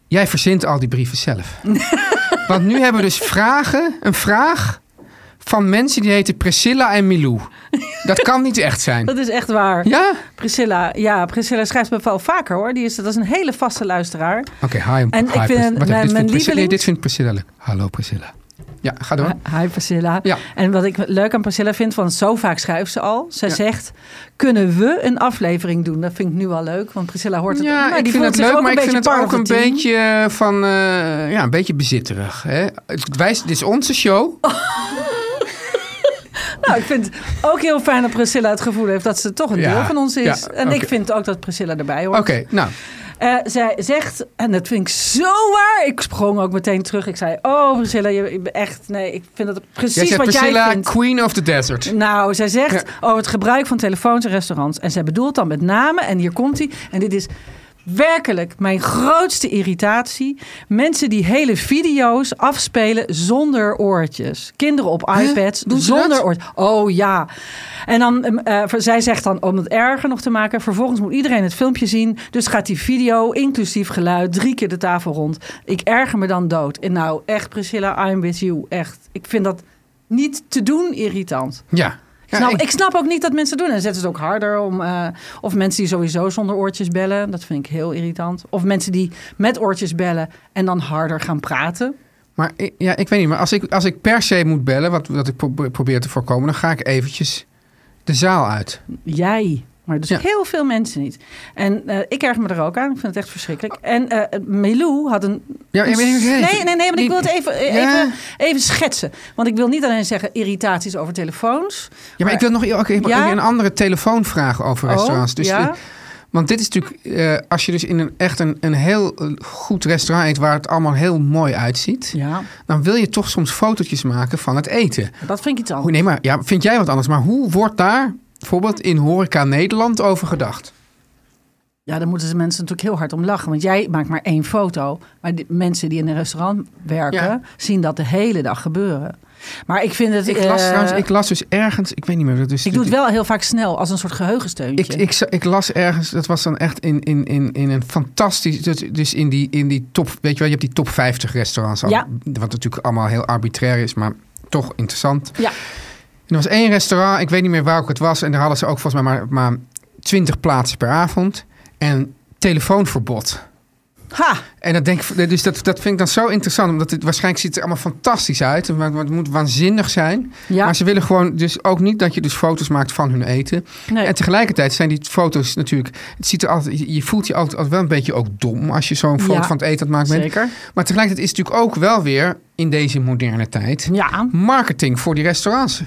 jij verzint al die brieven zelf. Want nu hebben we dus vragen, een vraag van mensen die heten Priscilla en Milou. Dat kan niet echt zijn. Dat is echt waar. Ja? Priscilla, ja, Priscilla schrijft me wel vaker hoor. Die is, dat is een hele vaste luisteraar. Oké, hi. En ik vind Pris- mijn- Wat dit vindt Priscilla- nee, dit vindt Priscilla leuk. Hallo Priscilla. Ja, ga door. Hi Priscilla. Ja. En wat ik leuk aan Priscilla vind, want zo vaak schrijft ze al. Ja. zegt, kunnen we een aflevering doen? Dat vind ik nu al leuk, want Priscilla hoort het. Ja, nou, ik die vind het leuk, maar ik vind het ook een team. beetje eh, van, eh, ja, een beetje bezitterig. Hè? Het wijst, dit is onze show. Nou, ik vind het ook heel fijn dat Priscilla het gevoel heeft dat ze toch een Ja, deel van ons is. ja, en ik vind ook dat Priscilla erbij hoort. Oké, nou. Eh, zij zegt, en dat vind ik zo waar. Ik sprong ook meteen terug. Ik zei, oh Priscilla, je, je bent echt, nee, ik vind dat Jij precies zegt wat jij Priscilla, vindt. Queen of the Desert. Nou, zij zegt over het gebruik van telefoons in restaurants. En zij bedoelt dan met name, en hier komt hij. En dit is werkelijk mijn grootste irritatie. Mensen die hele video's afspelen zonder oortjes. Kinderen op iPads Doen ze zonder oortjes. Oh ja. En dan, eh, zij zegt dan om het erger nog te maken. Vervolgens moet iedereen het filmpje zien. Dus gaat die video, inclusief geluid, drie keer de tafel rond. Ik erger me dan dood. En nou, echt Priscilla, I'm with you. Echt. Ik vind dat niet te doen irritant. Ja. Ja, ik- ik, snap ook niet dat mensen doen. En zetten ze het ook harder om. eh, of mensen die sowieso zonder oortjes bellen. Dat vind ik heel irritant. Of mensen die met oortjes bellen en dan harder gaan praten. Maar ik- ja, ik weet niet, maar als ik, als ik per se moet bellen, wat, wat ik pro- probeer te voorkomen, dan ga ik eventjes de zaal uit. Jij. Maar dus Ja. heel veel mensen niet. En eh, ik erg me er ook aan. Ik vind het echt verschrikkelijk. En eh Melou had een... Ja, een- nee, nee, nee, maar die- ik wil het even, Ja. even, even schetsen. Want ik wil niet alleen zeggen irritaties over telefoons. Ja, maar ik wil nog ook even Ja? een andere telefoonvraag over Oh, restaurants. Dus, ja? eh, want dit is natuurlijk, als je dus in een echt een, een heel goed restaurant eet waar het allemaal heel mooi uitziet, Ja, dan wil je toch soms fotootjes maken van het eten. dat vind ik iets anders. Nee, maar ja, vind jij wat anders? Maar hoe wordt daar bijvoorbeeld in Horeca Nederland over gedacht? Ja, daar moeten ze mensen natuurlijk heel hard om lachen. Want jij maakt maar één foto. Maar de mensen die in een restaurant werken, Ja. zien dat de hele dag gebeuren. Maar ik vind het... Ik las, eh, trouwens, ik las dus ergens, ik weet niet meer. Dus ik doe het wel heel vaak snel, als een soort geheugensteuntje. Ik, ik, las ergens, dat was dan echt in, in, in, in een fantastisch. Dus, dus in die, in die top, weet je wel, je hebt die top 50 restaurants. al, Ja. Wat natuurlijk allemaal heel arbitrair is, maar toch interessant. Ja. Er was één restaurant, ik weet niet meer welk het was. En daar hadden ze ook volgens mij maar, maar 20 plaatsen per avond. En telefoonverbod. Ha! En dat denk ik, dus dat, dat vind ik dan zo interessant. Omdat het waarschijnlijk ziet er allemaal fantastisch uit. Maar het moet waanzinnig zijn. Ja. Maar ze willen gewoon dus ook niet dat je dus foto's maakt van hun eten. Nee. En tegelijkertijd zijn die foto's natuurlijk. Het ziet er altijd, je- voelt je altijd, altijd wel een beetje ook dom als je zo'n foto Ja, van het eten bent. Zeker. Maar tegelijkertijd is het natuurlijk ook wel weer in deze moderne tijd Ja, marketing voor die restaurants.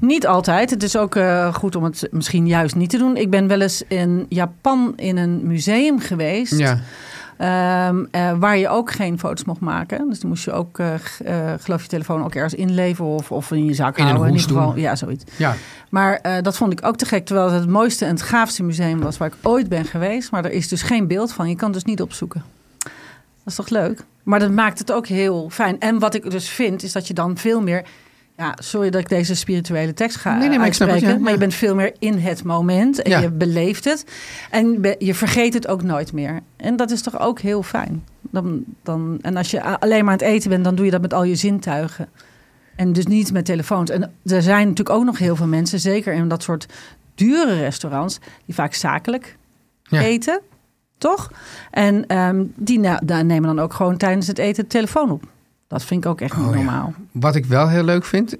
niet altijd. Het is ook eh, goed om het misschien juist niet te doen. Ik ben wel eens in Japan in een museum geweest. Ja. Ehm, eh, waar je ook geen foto's mocht maken. Dus dan moest je ook, eh, eh, geloof je, telefoon ook ergens inleveren of, of in je zak In houden. hoes ieder geval. doen. Ja, zoiets. ja. Maar dat vond ik ook te gek. Terwijl het het mooiste en het gaafste museum was waar ik ooit ben geweest. Maar er is dus geen beeld van. Je kan het dus niet opzoeken. Dat is toch leuk? Maar dat maakt het ook heel fijn. En wat ik dus vind, is dat je dan veel meer... Ja, sorry dat ik deze spirituele tekst ga Nee, nee, maar ik snap het, ja, maar je bent veel meer in het moment. En Ja. je beleeft het. En je vergeet het ook nooit meer. En dat is toch ook heel fijn. Dan, dan, en als je alleen maar aan het eten bent, dan doe je dat met al je zintuigen. En dus niet met telefoons. En er zijn natuurlijk ook nog heel veel mensen, zeker in dat soort dure restaurants, die vaak zakelijk eten. Toch? En ehm, die daar nemen dan ook gewoon tijdens het eten de telefoon op. Dat vind ik ook echt niet Oh ja. normaal. Wat ik wel heel leuk vind,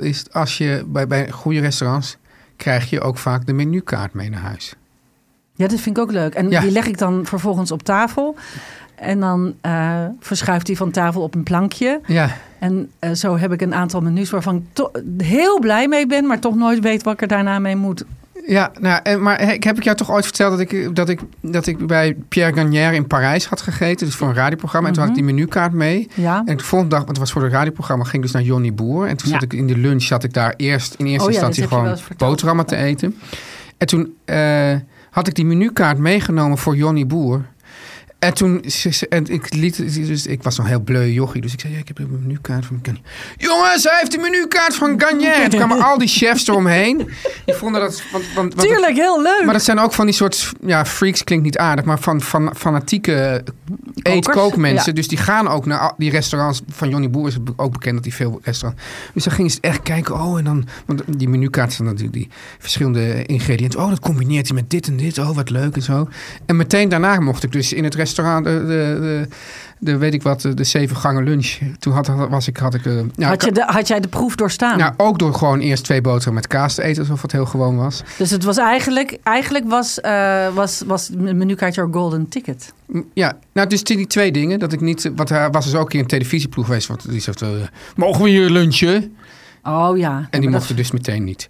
is als je bij, bij goede restaurants krijg je ook vaak de menukaart mee naar huis. Ja, dat vind ik ook leuk. En Ja. die leg ik dan vervolgens op tafel. En dan eh, verschuift hij van tafel op een plankje. Ja, En eh, zo heb ik een aantal menus waarvan ik heel blij mee ben, maar toch nooit weet wat ik er daarna mee moet. Ja nou, en, maar ik heb ik jou toch ooit verteld dat ik, dat, ik, dat ik bij Pierre Gagnère in Parijs had gegeten. Dus voor een radioprogramma. En toen had ik die menukaart mee. Ja. En de volgende dag, want het was voor het radioprogramma, ging ik dus naar Johnny Boer. En toen Ja. zat ik in de lunch, zat ik daar eerst in eerste Oh ja, instantie gewoon boterhammen te eten. En toen eh, had ik die menukaart meegenomen voor Johnny Boer. En toen, en ik liet, dus ik was nog heel bleu jochie, dus ik zei, ja, ik heb een menukaart van Garnier. Jongens, hij heeft de menukaart van Garnier. En toen kwamen al die chefs eromheen. Die vonden dat, want, want, want Tuurlijk, heel leuk. maar dat zijn ook van die soort, ja, freaks klinkt niet aardig, maar van, van fanatieke eet-kookmensen. ja. Dus die gaan ook naar die restaurants. Van Johnny Boer is ook bekend dat hij veel restaurants. Dus dan gingen ze echt kijken, oh, en dan, want die menukaart zijn natuurlijk die verschillende ingrediënten. Oh, dat combineert hij met dit en dit. Oh, wat leuk en zo. En meteen daarna mocht ik dus in het restaurant, de, de, de, de weet ik wat, de, zeven gangen lunch. Toen had, was ik, had ik, eh, nou, had, je de, had jij de proef doorstaan? nou, ook door gewoon eerst twee boterhammen met kaas te eten, alsof het heel gewoon was. Dus het was eigenlijk, eigenlijk was, eh, was, was het menukaart jouw golden ticket. Ja, nou, dus die twee dingen. Dat ik niet, want hij was dus ook een keer een televisieploeg geweest. Want die zegt, eh, mogen we hier lunchen? Oh ja. En die maar mocht er dus meteen niet.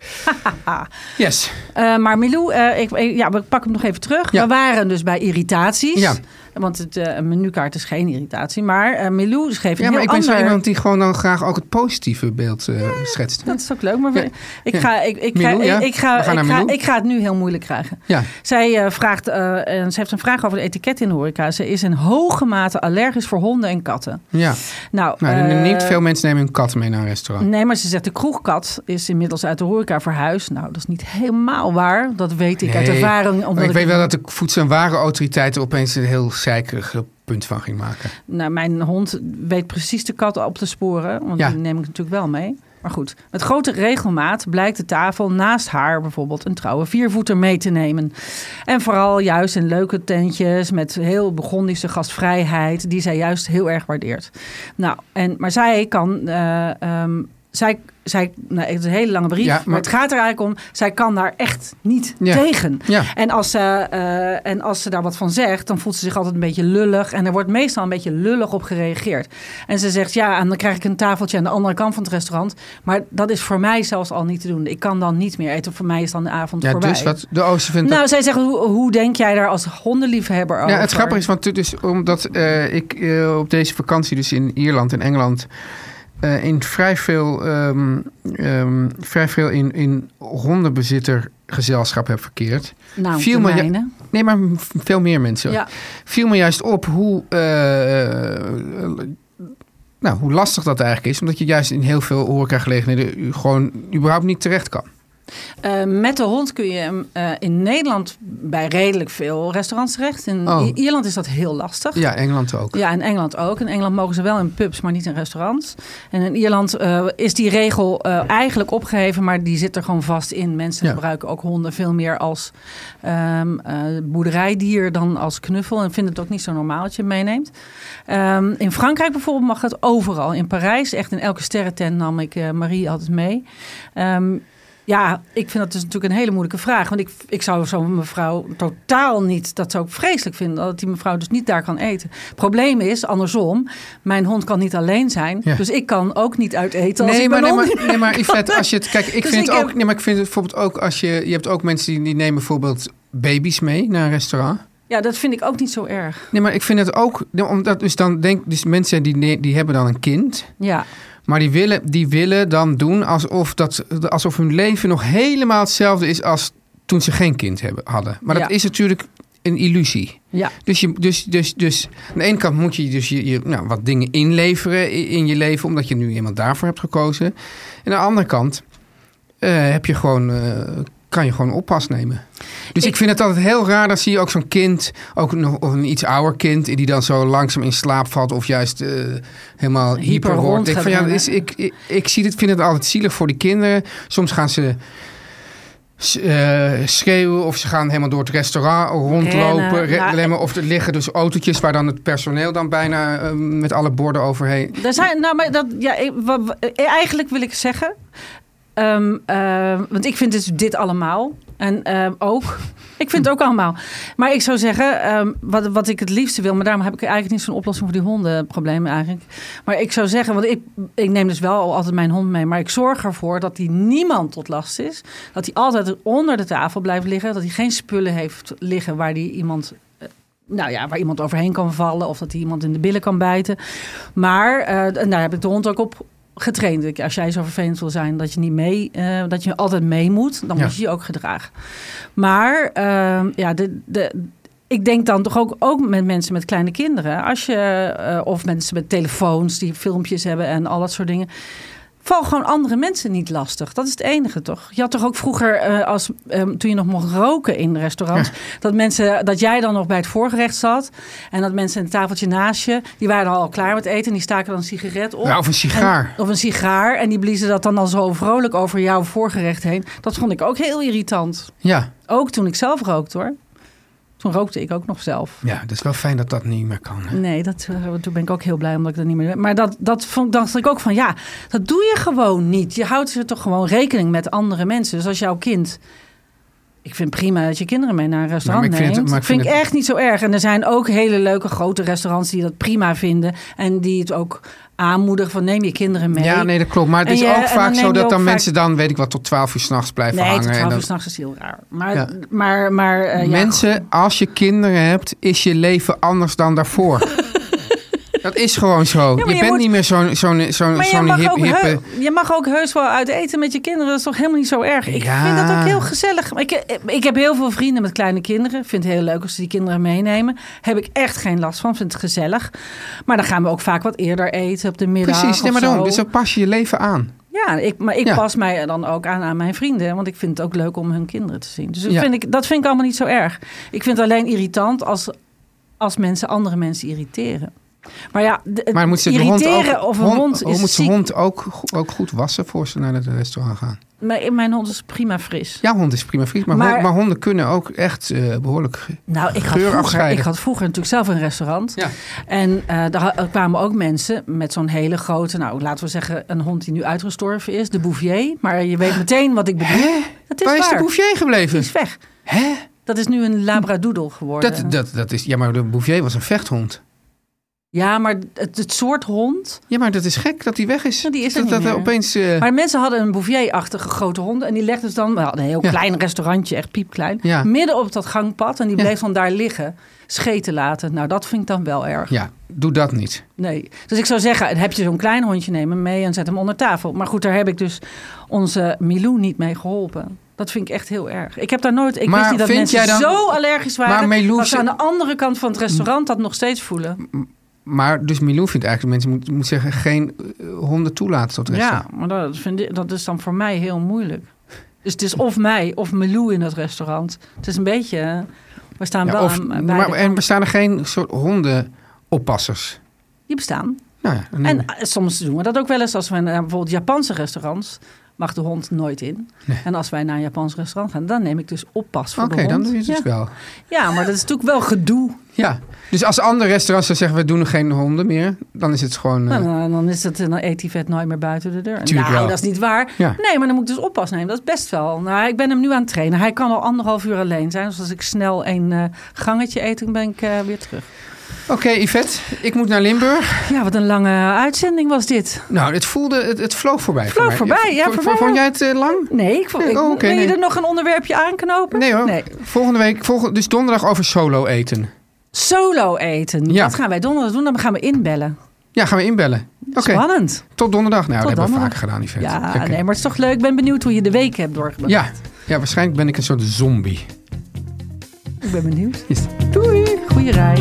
yes. Eh, maar Milou, eh, ik, ik- ja, we pakken hem nog even terug. Ja. We waren dus bij irritaties. Ja. Want het eh, een menukaart is geen irritatie. Maar eh Milou schreef een Ja, maar heel ik ben zo ander... iemand die gewoon dan graag ook het positieve beeld eh, schetst. Dat is ook leuk. Maar Ja. ik, ga, ik, ik, Milou, ga, ja? ik, ga, ik, ik het nu heel moeilijk krijgen. Ja, Zij, vraagt, en ze heeft een vraag over de etiket in de horeca. Ze is in hoge mate allergisch voor honden en katten. ja. Nou, Nou, niet veel mensen nemen hun kat mee naar een restaurant. Nee, maar ze zegt de kroegkat is inmiddels uit de horeca verhuisd. Nou, dat is niet helemaal waar. Dat weet ik uit ervaring. Maar Omdat ik weet wel dat de voedsel- en warenautoriteit er opeens een heel zeikerig punt van ging maken. Nou, mijn hond weet precies de kat op te sporen. Want Ja. die neem ik natuurlijk wel mee. Maar goed, met grote regelmaat blijkt de tafel naast haar bijvoorbeeld een trouwe viervoeter mee te nemen. En vooral juist in leuke tentjes met heel Burgondische gastvrijheid, die zij juist heel erg waardeert. Nou, en, maar zij kan. eh, ehm, zij, zij, nou, het is een hele lange brief, Ja, maar, maar- het gaat er eigenlijk om. Zij kan daar echt niet Ja. tegen. Ja. En als, ze, eh, en als ze daar wat van zegt, dan voelt ze zich altijd een beetje lullig. En er wordt meestal een beetje lullig op gereageerd. En ze zegt, ja, en dan krijg ik een tafeltje aan de andere kant van het restaurant. Maar dat is voor mij zelfs al niet te doen. Ik kan dan niet meer eten. Voor mij is dan de avond Ja, voorbij. dus wat de Oosten vindt. Nou, zij zegt, hoe, hoe denk jij daar als hondenliefhebber over? Ja, het grappige is, want dus, omdat eh, ik eh, op deze vakantie, dus in Ierland en Engeland, eh, in vrij veel, ehm, ehm, vrij veel in, in hondenbezittergezelschap heb verkeerd. nou, viel de me- mijne. Nee, maar veel meer mensen. Ja. Viel me juist op hoe, eh, nou, hoe lastig dat eigenlijk is. Omdat je juist in heel veel horecagelegenheden gewoon überhaupt niet terecht kan. Eh, met de hond kun je eh, in Nederland bij redelijk veel restaurants terecht. In Oh. Ierland is dat heel lastig. Ja, Engeland ook. Ja, in Engeland ook. In Engeland mogen ze wel in pubs, maar niet in restaurants. En in Ierland eh, is die regel eigenlijk opgeheven, maar die zit er gewoon vast in. Mensen Ja. gebruiken ook honden veel meer als ehm, eh, boerderijdier dan als knuffel. En vinden het ook niet zo normaal dat je het meeneemt. Ehm, in Frankrijk bijvoorbeeld mag het overal. In Parijs, echt in elke sterrentent nam ik Marie altijd mee. Ehm, ja, ik vind dat dus natuurlijk een hele moeilijke vraag. Want ik, ik zou zo'n mevrouw totaal niet... Dat zou ik vreselijk vinden, dat die mevrouw dus niet daar kan eten. Probleem is, andersom, mijn hond kan niet alleen zijn. Ja. Dus ik kan ook niet uit eten als Nee ik maar, nee, maar, nee, maar Yvette, als je het... Kijk, ik Dus vind ik het ook... heb- Nee, maar ik vind het bijvoorbeeld ook als je... Je hebt ook mensen die, die nemen bijvoorbeeld baby's mee naar een restaurant. Ja, dat vind ik ook niet zo erg. Nee, maar ik vind het ook... Omdat dus dan denk... Dus mensen die, die hebben dan een kind... Ja, Maar die willen, die willen dan doen alsof, dat, alsof hun leven nog helemaal hetzelfde is als toen ze geen kind hebben, hadden. Maar dat Ja. is natuurlijk een illusie. ja. Dus, je, dus, dus, dus aan de ene kant moet je dus je, je, nou, wat dingen inleveren in, in je leven, omdat je nu iemand daarvoor hebt gekozen. En aan de andere kant eh, heb je gewoon, eh, kan je gewoon oppas nemen. Dus ik, Ik- vind het altijd heel raar, dan zie je ook zo'n kind, ook nog of een iets ouder kind, die dan zo langzaam in slaap valt of juist eh, helemaal Hyper wordt. Ik, van, ja, dat is, ik, ik, ik zie het, vind het altijd zielig voor die kinderen. Soms gaan ze eh, schreeuwen of ze gaan helemaal door het restaurant rondlopen, Rennen. re- remmen. Of er liggen dus autootjes waar dan het personeel dan bijna eh, met alle borden overheen. Er zijn, nou, maar dat, ja, eigenlijk wil ik zeggen. Eh, want ik vind dus dit allemaal. En eh, ook, ik vind het ook allemaal. Maar ik zou zeggen, ehm, wat, wat ik het liefste wil, maar daarom heb ik eigenlijk niet zo'n oplossing voor die hondenproblemen eigenlijk. Maar ik zou zeggen, want ik, ik neem dus wel altijd mijn hond mee, maar ik zorg ervoor dat hij niemand tot last is. Dat hij altijd onder de tafel blijft liggen, dat hij geen spullen heeft liggen waar die iemand eh, nou ja, waar iemand overheen kan vallen of dat hij iemand in de billen kan bijten. Maar daar heb ik de hond ook op getraind. Als jij zo vervelend wil zijn dat je niet mee, uh, dat je altijd mee moet, dan Ja. moet je je ook gedragen. Maar uh, ja, de, de, ik denk dan toch ook, ook met mensen met kleine kinderen, als je uh, of mensen met telefoons die filmpjes hebben en al dat soort dingen. Val gewoon andere mensen niet lastig. Dat is het enige, toch? Je had toch ook vroeger, uh, als, um, toen je nog mocht roken in restaurants... Ja. Dat, mensen, dat jij dan nog bij het voorgerecht zat... en dat mensen een tafeltje naast je... die waren al klaar met eten en die staken dan een sigaret op. Ja, of een sigaar. En, of een sigaar. En die bliezen dat dan al zo vrolijk over jouw voorgerecht heen. Dat vond ik ook heel irritant. Ja. Ook toen ik zelf rookte, hoor. Toen rookte ik ook nog zelf. Ja, dat is wel fijn dat dat niet meer kan. Hè? Nee, dat, uh, toen ben ik ook heel blij omdat ik dat niet meer... Maar dat, dat vond, dacht ik ook van, ja, dat doe je gewoon niet. Je houdt er toch gewoon rekening met andere mensen. Dus als jouw kind... Ik vind prima dat je kinderen mee naar een restaurant maar ik vind neemt. Het, maar ik vind, ik vind het... echt niet zo erg. En er zijn ook hele leuke grote restaurants die dat prima vinden. En die het ook aanmoedigen van neem je kinderen mee. Ja, nee, dat klopt. Maar het En is je- ook vaak zo dat dan vaak- mensen dan, weet ik wat, tot 12 uur s'nachts blijven Nee, hangen. en 12 dan- uur s'nachts is heel raar. Maar, Ja. maar, maar eh, ja, Mensen, als je kinderen hebt, is je leven anders dan daarvoor. dat is gewoon zo. je, je bent moet- niet meer zo'n zo'n zo'n zo'n mag, hip, ook hippe... je mag ook heus wel uit eten met je kinderen. Dat is toch helemaal niet zo erg. Ik Ja. vind dat ook heel gezellig. Ik, ik heb heel veel vrienden met kleine kinderen. Ik vind het heel leuk als ze die kinderen meenemen. Heb ik echt geen last van. Vind het gezellig. Maar dan gaan we ook vaak wat eerder eten op de middag. Precies, nee, maar dan, dus dan pas je je leven aan. Ja, ik, maar ik Ja. pas mij dan ook aan aan mijn vrienden. Want ik vind het ook leuk om hun kinderen te zien. Dus dat, Ja. vind, ik, dat vind ik allemaal niet zo erg. Ik vind het alleen irritant als, als mensen andere mensen irriteren. Maar ja, de- Maar moet ze de hond irriteren ook, of een hond, hond, hoe is moet ze hond ook, ook goed wassen voor ze naar het restaurant gaan? Mijn, mijn hond is prima fris. Ja, hond is prima fris, maar, Maar- hond- maar honden kunnen ook echt eh, behoorlijk... Nou, ik had, vroeger, afscheiden. ik had vroeger natuurlijk zelf een restaurant. Ja. En eh, daar kwamen ook mensen met zo'n hele grote, nou laten we zeggen, een hond die nu uitgestorven is, de Bouvier. Maar je weet meteen wat ik bedoel. Hè? Dat is Waar is waar. de Bouvier gebleven? Die is weg. Hè? Dat is nu een Labradoodle geworden. Dat, dat, dat is, ja, maar de Bouvier was een vechthond. Ja, maar het, het soort hond. Ja, maar dat is gek dat die weg is. Ja, die is dat, dat er opeens... eh, Maar mensen hadden een Bouvier-achtige grote hond. En die legden ze dan, we hadden een heel Ja. klein restaurantje, echt piepklein. Ja. Midden op dat gangpad. En die bleef dan daar liggen, scheten laten. Nou, dat vind ik dan wel erg. Ja, doe dat niet. Nee. Dus ik zou zeggen, heb je zo'n klein hondje, neem hem mee en zet hem onder tafel. Maar goed, daar heb ik dus onze Milou niet mee geholpen. Dat vind ik echt heel erg. Ik heb daar nooit. Ik Maar wist niet dat mensen dan- zo allergisch waren. Maar Milou dat ze- aan de andere kant van het restaurant dat nog steeds voelen. Maar dus Milou vindt eigenlijk dat mensen moeten moet zeggen... geen eh, honden toelaten tot Ja, restaurant. maar dat, vind ik, dat is dan voor mij heel moeilijk. Dus het is of mij of Milou in het restaurant. Het is een beetje. eh, We staan Ja, wel of, aan maar, en bestaan er geen soort hondenoppassers? Die bestaan. Nou ja, dan- En eh, soms doen we dat ook wel eens. Als we naar bijvoorbeeld Japanse restaurants mag de hond nooit in. Nee. En als wij naar een Japans restaurant gaan, dan neem ik dus oppas voor Oké, de hond. dan doe je het dus ja. wel. ja, maar dat is natuurlijk wel gedoe. Ja, dus als andere restaurants zeggen... we doen geen honden meer, dan is het gewoon... eh, Nou, dan, dan is het, dan eet die vet nooit meer buiten de deur. Tuurlijk nou, wel. dat is niet waar. Ja. Nee, maar dan moet ik dus oppas nemen. Dat is best wel. Nou, ik ben hem nu aan het trainen. Hij kan al anderhalf uur alleen zijn. Dus als ik snel een eh, gangetje eet, dan ben ik eh, weer terug. Oké, Yvette, ik moet naar Limburg. Ja, wat een lange uitzending was dit. Nou, het voelde, het, het vloog voorbij. voor Vloog voorbij, ja, Vond- voor jij het eh, lang? Nee, ik, vond- ik, Oh, wil je nee. er nog een onderwerpje aanknopen? Nee hoor. Nee. Volgende week, volgende, dus donderdag over solo eten. Solo eten. Ja. Dat gaan wij donderdag doen. Dan gaan we inbellen. Ja, gaan we inbellen. Oké, Spannend. tot donderdag. Nou, Tot dat hebben we vaker gedaan, Yvette. Ja, nee, maar het is toch leuk. Ik ben benieuwd hoe je de week hebt doorgebracht. ja. ja, waarschijnlijk ben ik een soort zombie. Ik ben benieuwd. Is- Doei! Goeie reis.